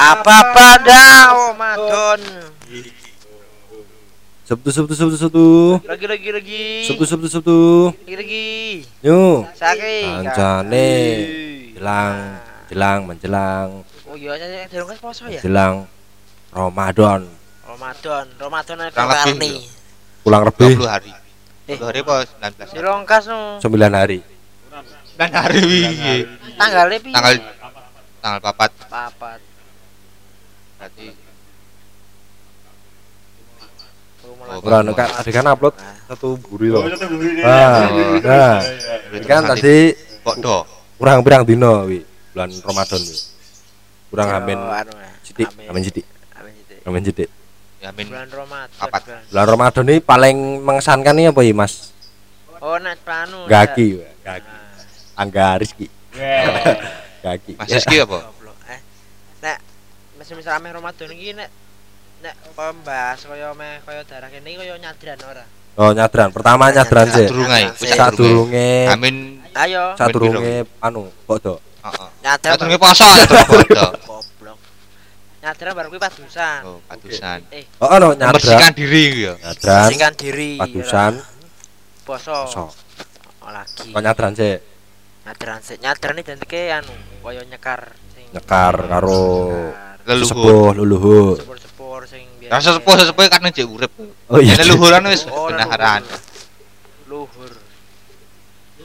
Apa pada Ramadan? Sabtu Sabtu Sabtu Sabtu. Lagi lagi lagi. Sabtu Sabtu Sabtu. Lagi lagi. Yo. Saking. Kancane jelang jelang menjelang Oh iya saya durung kas poso ya. jelang Ramadan. Ramadan, Ramadan warni. lho. Pulang lebih 20 hari. Eh. 20 hari apa 19 hari? Durung kas no. 9 hari. 9 hari piye? Tanggalnya piye? Tanggal tanggal 4 papat. Berarti Oh, Ora nek tadi kan upload satu buri loh. Oh, satu buri. Nah, nah. Ini kan tadi kok do. kurang pirang dino wi bulan Ramadan wi. Kurang Yo, amin anu ya. sithik, amin sithik, Amin sithik. amin. Ya min Bulan Ramadan. Papat. bulan- Ramadan ini paling mengesankan ini apa ya Mas? Oh nek panu. Gaki, gaki. Ah, Angga Rizki, Weh. gaki. Mas Rizky apa? Goblok. Eh. Nek masih misal ame Ramadan iki nek nek kaya mbahas kaya meh kaya darah kene kaya nyadran ora. Oh nyadran, pertama nyadran sih. Sadurunge, Sadurunge. Amin, Ayo. sadurunge anu, bodo. heeh. Nyadran. Sadurunge poso poso. Goblok. Nyadran baru kuwi padusan. Oh, padusan. Eh, Oh ono nyadran, Membersihkan diri ya. nyadran, bersihkan diri. padusan, Poso. poso. Oh, lagi. Kok nyadran sih, Nyadran sik. Nyadran iki identike anu kaya nyekar sing nyekar karo nyekar. Leluhur. sepuh luluhur. sepur-sepur sing biasa. Rasa sepuh-sepuh kan jek urip. Oh iya. Leluhuran wis Oh, benaran. Luhur.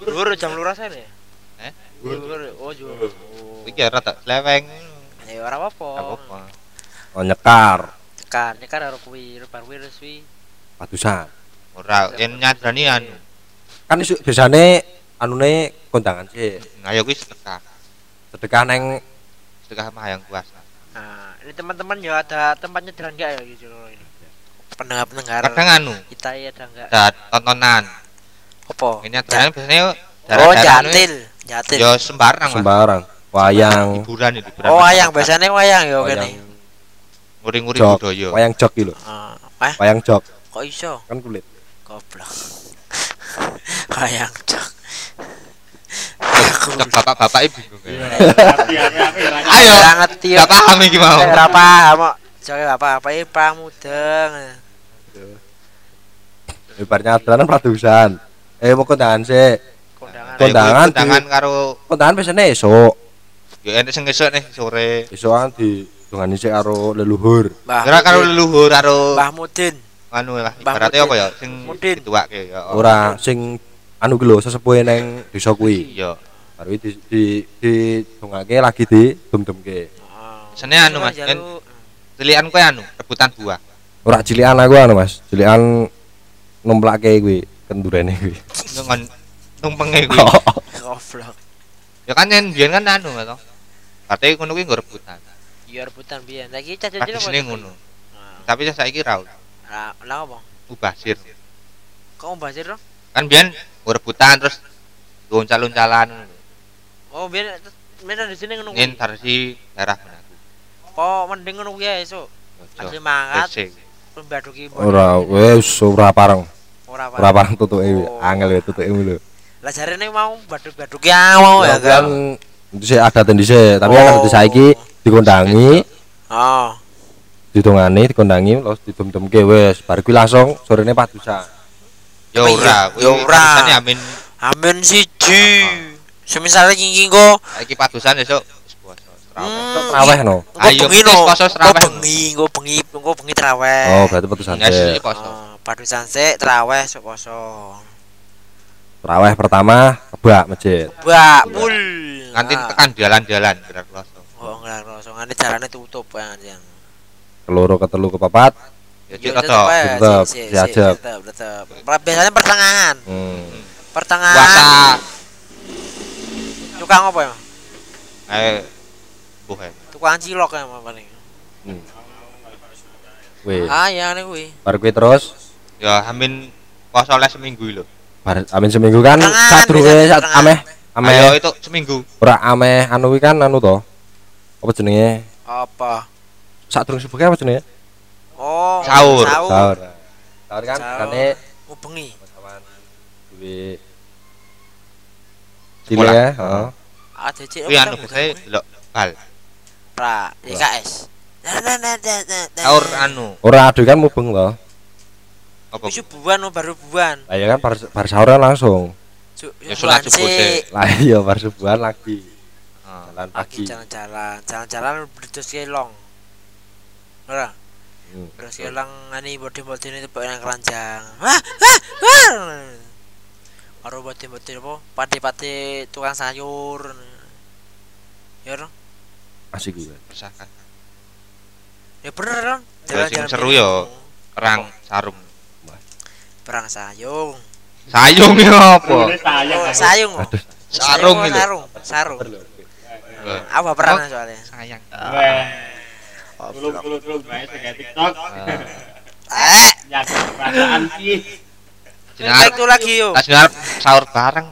Luhur jam luras ya? Eh? Luhur. Oh. Oh. Iki ora tak sleweng. Ya ora apa-apa. Apa-apa. Oh nyekar, Kan nyekar karo kuwi, bar kuwi wis kuwi. padusan. Ora yen nyadrani anu. Kan biasane anune kondangan sih. Ayo kuwi sedekah. Sedekah neng Sedekah mah yang kuasa. Nah, ini teman-teman ya ada tempatnya nyedran enggak ya gitu loh ini. Pendengar-pendengar Kadang anu, kita ya ada enggak? ada tontonan. Apa? Ini nyadrani biasanya Oh, jatil. Jatil. Ya sembarang lah. sembarang. Wayang, Hiburan itu hiburan. Oh, wayang biasanya wayang ya kene. wayang Nguri-nguri jok, budaya. wayang jok gitu. Ah, eh Wayang jok kok iso? kan kulit. Goblok. wayang cok. Cok bapak-bapak ibu bingung ya. Hati. Ayo. Ora ngerti. Gak paham iki mau. Eh, Ora paham kok. Joke apa-apa iki pramudeng. Ibaratnya adalah padusan. Eh mau kondangan sih. Kondangan. Kondangan. Kondangan karo Kondangan biasanya esok. ya enek sing esuk nih sore. Esokan di dongani sik karo leluhur. Kira karo leluhur karo Mbah Mudin. anu lah ibaratnya apa ya sing Mudin. dituake ya. Ora sing anu ki lho sesepuhe neng desa kuwi. Iya. Baru di di di dongake lagi di dum-dumke. Oh. Sene anu, Mas, kan-. Pilihan kowe anu rebutan buah. Ora cilikan aku anu Mas, cilikan nomplake kuwi kendurene kuwi. Ngon tumpenge kuwi. Goblok. Ya kan yen biyen kan anu to. Katanya ngono kuwi nggo rebutan. Ya rebutan biyen. Saiki caca Tapi sini ngono. Tapi saiki ra Lah, apa? mubasir. Kok mbasir dong? Kan nggo rebutan terus loncal-loncalan ngono. Oh, biyen biyen di sini ngono. Ngin kuwi. versi daerah mana Kok mending ngono kuwi ae, Sok. Asli mangkat, Racing. pembaduki Ora wis ora pareng. ora Ora pareng tutuke Oh. angel ya tutuke lho. Lah jarene mau baduk-baduki ah, mau ya kan dhisik ada dhisik, tapi kan Oh. nanti saiki dikondangi, Oh. didongani, dikondangi terus didum-dumke wis bar kuwi langsung sorene padusan. Ya Tapi ora, ya- ora. Amin Amin siji. Semisale iki kok saiki padusan esuk. Traweh. Hmm, no. Engko Ayo, bengi no. poso Engko traweh. bengi, engko bengi, engko bengi traweh. Oh, berarti padusan Ya sik. poso. Padusan sik traweh sok poso. Traweh pertama kebak masjid. Bak pul. Nganti Ah. tekan jalan-jalan gerak kloso. Oh, ngelar rasa ngene jarane tutup ya yang. Keloro ketelu kepapat. Ya tetep, sik, sik, diajak. sik, Tetep, tetep. Biasanya pertengahan. Hmm. Pertengahan. Puasa. Tukang apa ya? Eh buh eh. Tukang cilok ya Mas, paling. hmm. Wih, Ah, ya ngene kuwi. bar kuwi terus Ya amin puasa oleh seminggu lho. bar amin seminggu kan pertengahan. ameh ameh Ayo itu seminggu. ora ameh anu kan anu to. Apa jenenge? Apa? Subuh ki apa jenenge? Oh, Sahur. Sahur. Sahur. Kan kane Oh, bengi. teman duwe Cile ya, heeh. Ah, cecek. Kuwi anu biasanya delok bal. Pra, YKS. Nah. Sahur anu Ora aduh kan mubeng loh. apa Isu buan oh, baru buan. Lah ya kan bar, bar sahur langsung. Su- Ya, sholat subuh sih. Lah iya bar subuhan lagi. Jalan Lagi pagi. jalan-jalan, jalan-jalan berdus kelong. Ora, Hmm. terus kelong ani bodi-bodi ini tebak nang keranjang. Wah, wah, wah. Karo bodi-bodi apa? Pati-pati tukang sayur. Ya, Ron? Asik gue. bersakat ya bener kan? Ya, sing seru ya. perang sarung Perang sayung. sayung ya apa. Oh, sayung. oh. sarung Sayung, Sarung, sarung. Eh, Apa perang soalnya? sayang Tulung tulung tulung baik kayak TikTok. Eh, Ya perasaan sih. Sinar, itu lagi yo. tak sinar sahur bareng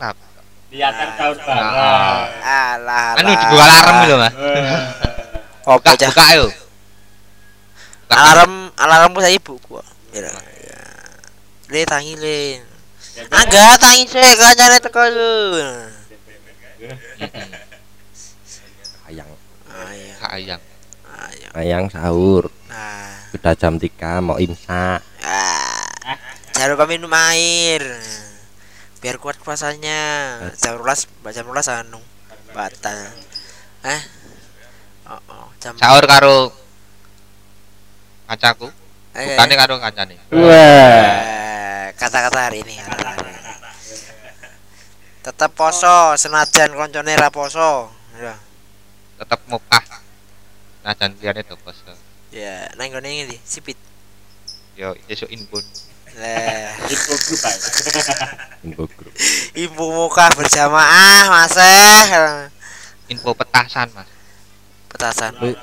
Lihatkan tahun Nah. bareng. Alah. anu dibuka alarm gitu mas Oh, buka pecah. buka yuk Buka. alarm alarmku saya ibuku kok. Ya. Le tangi le. Angga tangi sih kancane teko lu. Ayang. Ayo, sayang ayo. Ayang sahur. Nah, Sudah jam 3 mau imsak. ah. Jangan lupa minum air. Biar kuat puasanya. Jam 12, jam 12 anu batal. Eh? Oh, oh, jam sahur karo kacaku Eh, bukannya karo kancane Wah. eh, kata-kata hari ini. Tetap poso, senajan koncone ra poso. Ya. tetep mukah najan liyane do bos Ya, nang ngene iki sipit. yo esuk inpun Lah, Itu grup. Info grup. ibu muka berjamaah, Mas. eh. info petasan mas Petasan. Tapi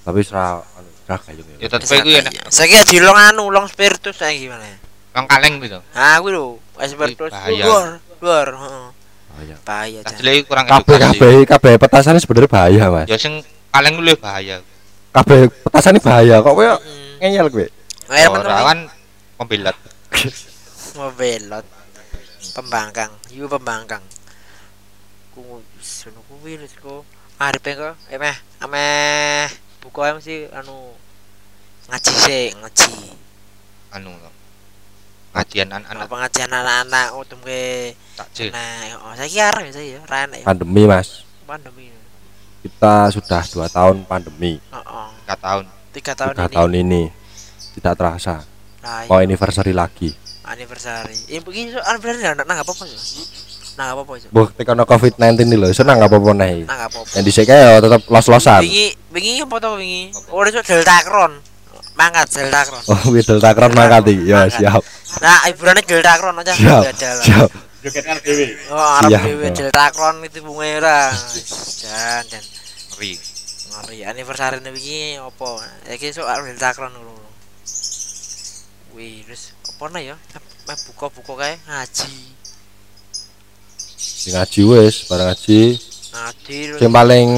tapi serah serah gayung ya ya. tetep iku ya Saya kira long anu, long spiritus saya gimana ya? kang kaleng gitu Nah, aku lho, spiritus luar, luar, heeh. Bahaya. Bahaya jelek kurang Kabeh kabeh kabeh petasan sebenarnya bahaya, Mas. ya sing kaleng dulu bahaya. Kabeh petasan ini bahaya kok kowe Heeh. ngeyel kowe. Teman-teman. kan pembelat. Mau belot pembangkang. Yu pembangkang. Ku sono kuwi wis ku arep kok. Eh meh ameh buku em sih anu ngaji sih ngaji. Anu lho. ngajian anak-anak pengajian anak-anak utum ke takjil. nah oh saya kira ya saya rene Pandemi, Mas. pandemi Kita sudah dua tahun pandemi. oh, oh. tiga tahun tiga tahun Tiga ini tahun ini tidak terasa. nah, Mau anniversary lagi. anniversary ini begini so anniversary nang nang apa apa sih nang apa apa sih Buh, tekan COVID-19 ini lho, senang apa apa nih. nang apa apa Yang dhisik ya tetep los-losan. wingi wingi apa to wingi oh itu delta kron mangkat delta kron Oh, wis delta kron mangkat iki. Ya, siap. Nah, hiburannya Delta Kron aja. Siap. Siap. Joget kan dewe. Oh, Arab Siap. dewe Delta Kron itu bunga ora. Jan dan ngeri ngeri anniversary nih begini opo? Ya ki soal Delta Kron dulu. Wih, terus apa nih ya? Meh buka-buka kayak ngaji. Sing ngaji wis, bareng ngaji. Ngaji terus. Sing paling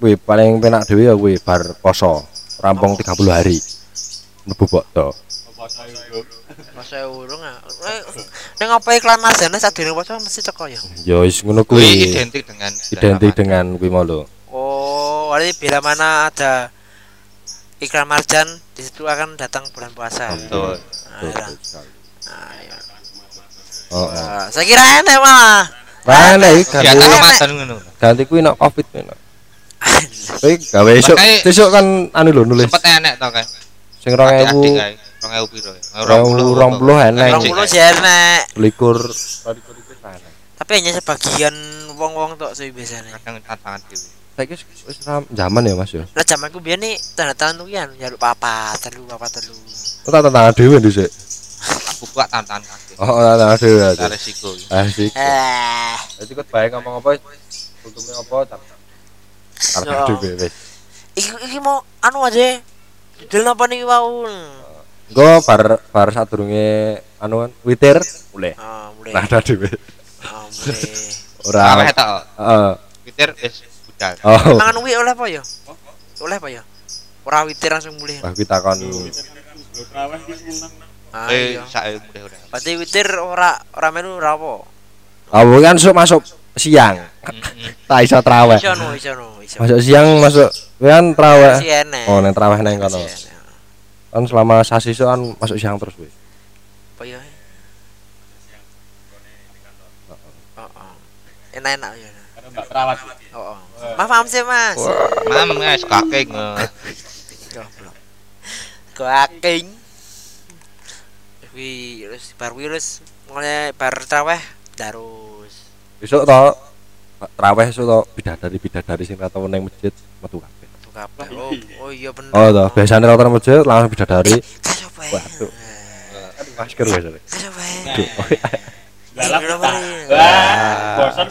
kuwi paling penak dhewe ya kuwi bar poso. Rampung 30 hari. Mlebu kok to. Masa urung ah. Eh, Ning apa iklan Marzana sadurunge poso mesti teko ya. Ya wis ngono kuwi kuwi. identik dengan Identik dengan kuwi mau lho. Oh, berarti bila mana ada iklan Marjan di situ akan datang bulan puasa. betul Nah, Betul, ya. betul sekali. Nah, ya. Oh, oh. Ah, saya kira enak malah. Rene iki ya ganti Ramadan ngono ganti kuwi nok Covid nok. Kuwi gawe esuk. Esuk kan anu lho nulis sempet enek to kan sing adik 2000 kae 2000 piro ya 20 20 enek. Rong puluh sih enak. likur Tapi hanya sebagian wong-wong tok sih biasanya. kadang tantangan dhewe Saiki wis zaman ya Mas ya. Lah zamanku biyen nih tanda tangan kuwi anu njaluk papa, telu papa telu. Kok tak tangan dhewe dhisik. aku buka tantangan kaki Oh, tangan dhewe. Ada aja. resiko Asik. Eh, Jadi kok bae ngomong apa tutupe apa Yo. dhewe wis. iki iki mau anu aja. Didel napa niki wau? Engko bar bar sadurunge anu kan witir mulai. Ah, mulai. Nah, ada dhewe. Ah, mulai. Ora. Aweh tok Heeh. Peter wis budal Oh. Mangan kuwi oleh apa ya? Oleh apa ya? Ora witir langsung mulai. Wah, kita kon Belum raweh iki seneng. Ah, eh iya. sak mulai udah Berarti witir ora ora melu ora apa? Aku kan sok masuk siang tak iso traweh Iso no, iso no, iso. masuk siang masuk kan traweh oh neng traweh neng kono. Kan selama sasi itu kan masuk siang terus weh Apa ya? Oh, oh. Enak-enak ya. Mbak Perawat. Oh, oh. Maaf, maaf sih, Mas. Kakek nge. Goblok. Goaking. Wi, terus bar wi terus mulai bar traweh terus. besok toh traweh esuk toh bidadari bidadari sing tau neng masjid metu Tuh kabeh. Oh, oh iya bener. oh toh biasanya rata nang masjid langsung bidadari Kasih apa? Waduh. masker apa? Aduh, oh, iya. Galap Iya, iya. Wah, bosan.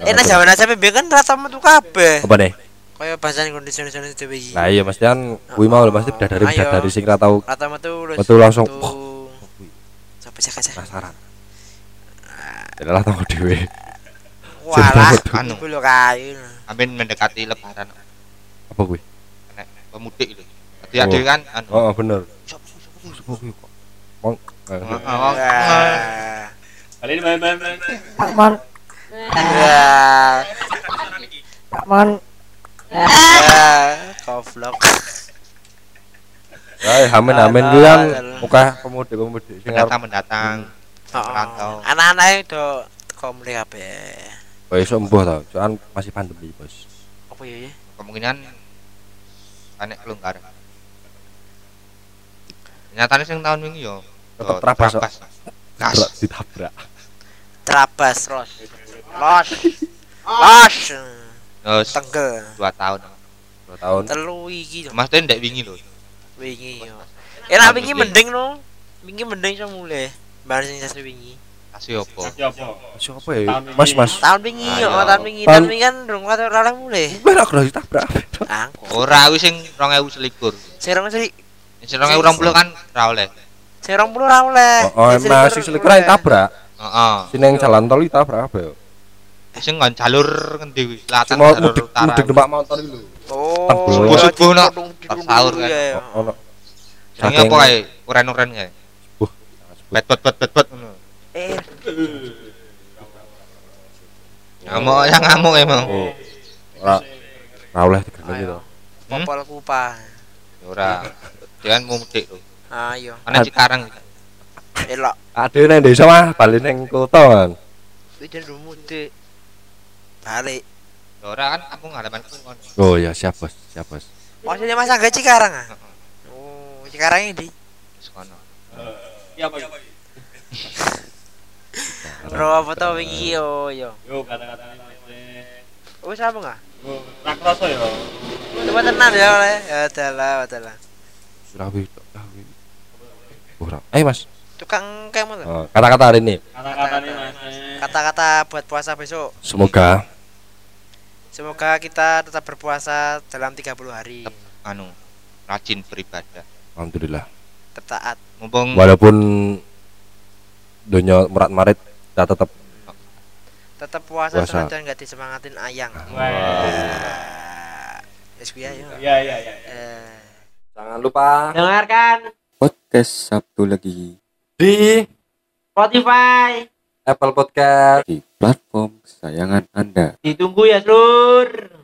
Eh, nah zaman aja kan rata metu kabeh. apa nih Kaya bahasa kondisi kondisi dhewe iki. nah iya mesti kan kuwi mau lho pasti Ayo. bidadari sing ra tau Rata metu. Metu langsung. Sampai aja. penasaran ya lah tau dhewe Walah, Anu. iku lho kae. Amin mendekati lebaran. apa kuwi Nek pemudik lho. Dadi ade kan anu. oh bener Sopo kuwi kok Heeh, wong. Ah. Kali ini main-main. main. Ya. Man, Ya, goblok. Ya, amin amin kan muka pemudik pemudik Pendatang mendatang. Merantau. Anak-anak itu mulai kabeh. Oh iso embuh to soalnya masih pandemi bos Apa ya ya? Kemungkinan anek kelonggaran. Nyatane sing tahun wingi yo Tetep trabas, kok. Gas. Tabrak, ditabrak Trabas los. Los. Los. Terus Tenggel. 2 tahun. dua tahun Telu iki lho. Maksudnya ndek wingi lho. Wingi yo. Enak wingi mending no. Wingi mending iso mulai. Bar sing sasi wingi. Kasih opo? Kasih apa? siapa ya mas mas Tahun wingi yo, Ayo. tahun wingi, Tahun- wingi kan rong kata ora mulai. Berak udah ditabrak Angko. Ora kuwi sing 2021. Sing rong seli Sing 2020 kan ora oleh. sing rong puluh ora oleh. oh Sing emang selikur si selikur tabrak Heeh. sini yang jalan tol itu tabrak apa ya Sing ngon jalur ngendi kuwi? Selatan mau jalur mudik utara. mudik numpak motor itu Oh. Subuh-subuh, Pas sahur kan. iya, iya. ono Jenenge apa kae? Uren-uren kae. Wah. Bet bet bet bet bet ngono. Eh, Ngamuk yang ngamuk emang. oh ora ora oleh digendeng itu Hmm? popol kupa. Ora. Dia kan mudik lho. Ayo, Ana Cikarang. elok. ada neng desa mah balik neng kota kan Iki jan mudik. Balik. Ya Ora kan kampung halamanku kon. oh ya siap bos siap bos Maksudnya Mas Angga Cikarang ah? Oh, Cikarang ini. Sekono. Iya apa? Bro, apa tau wingi yo yo. Yo, kata-kata ini. Wis apa enggak? Yo, rak rasa yo. Coba tenan ya oleh. Ya adalah, adalah. rawi rawi ora eh mas Tukang kemo tuh. Oh, kata-kata hari ini Kata-kata ini Mas. Kata-kata buat puasa besok. semoga Semoga kita tetap berpuasa dalam 30 hari. Anu rajin beribadah. alhamdulillah Tertaat. Mumpung walaupun dunia merat marit kita tetap Tetap puasa, Puasa. senajan nggak disemangatin ayang. Wah. Yes, ya. Iya, iya, iya. Eh, jangan lupa dengarkan podcast Sabtu lagi di Spotify. Apple Podcast di platform kesayangan Anda. Ditunggu ya, Lur.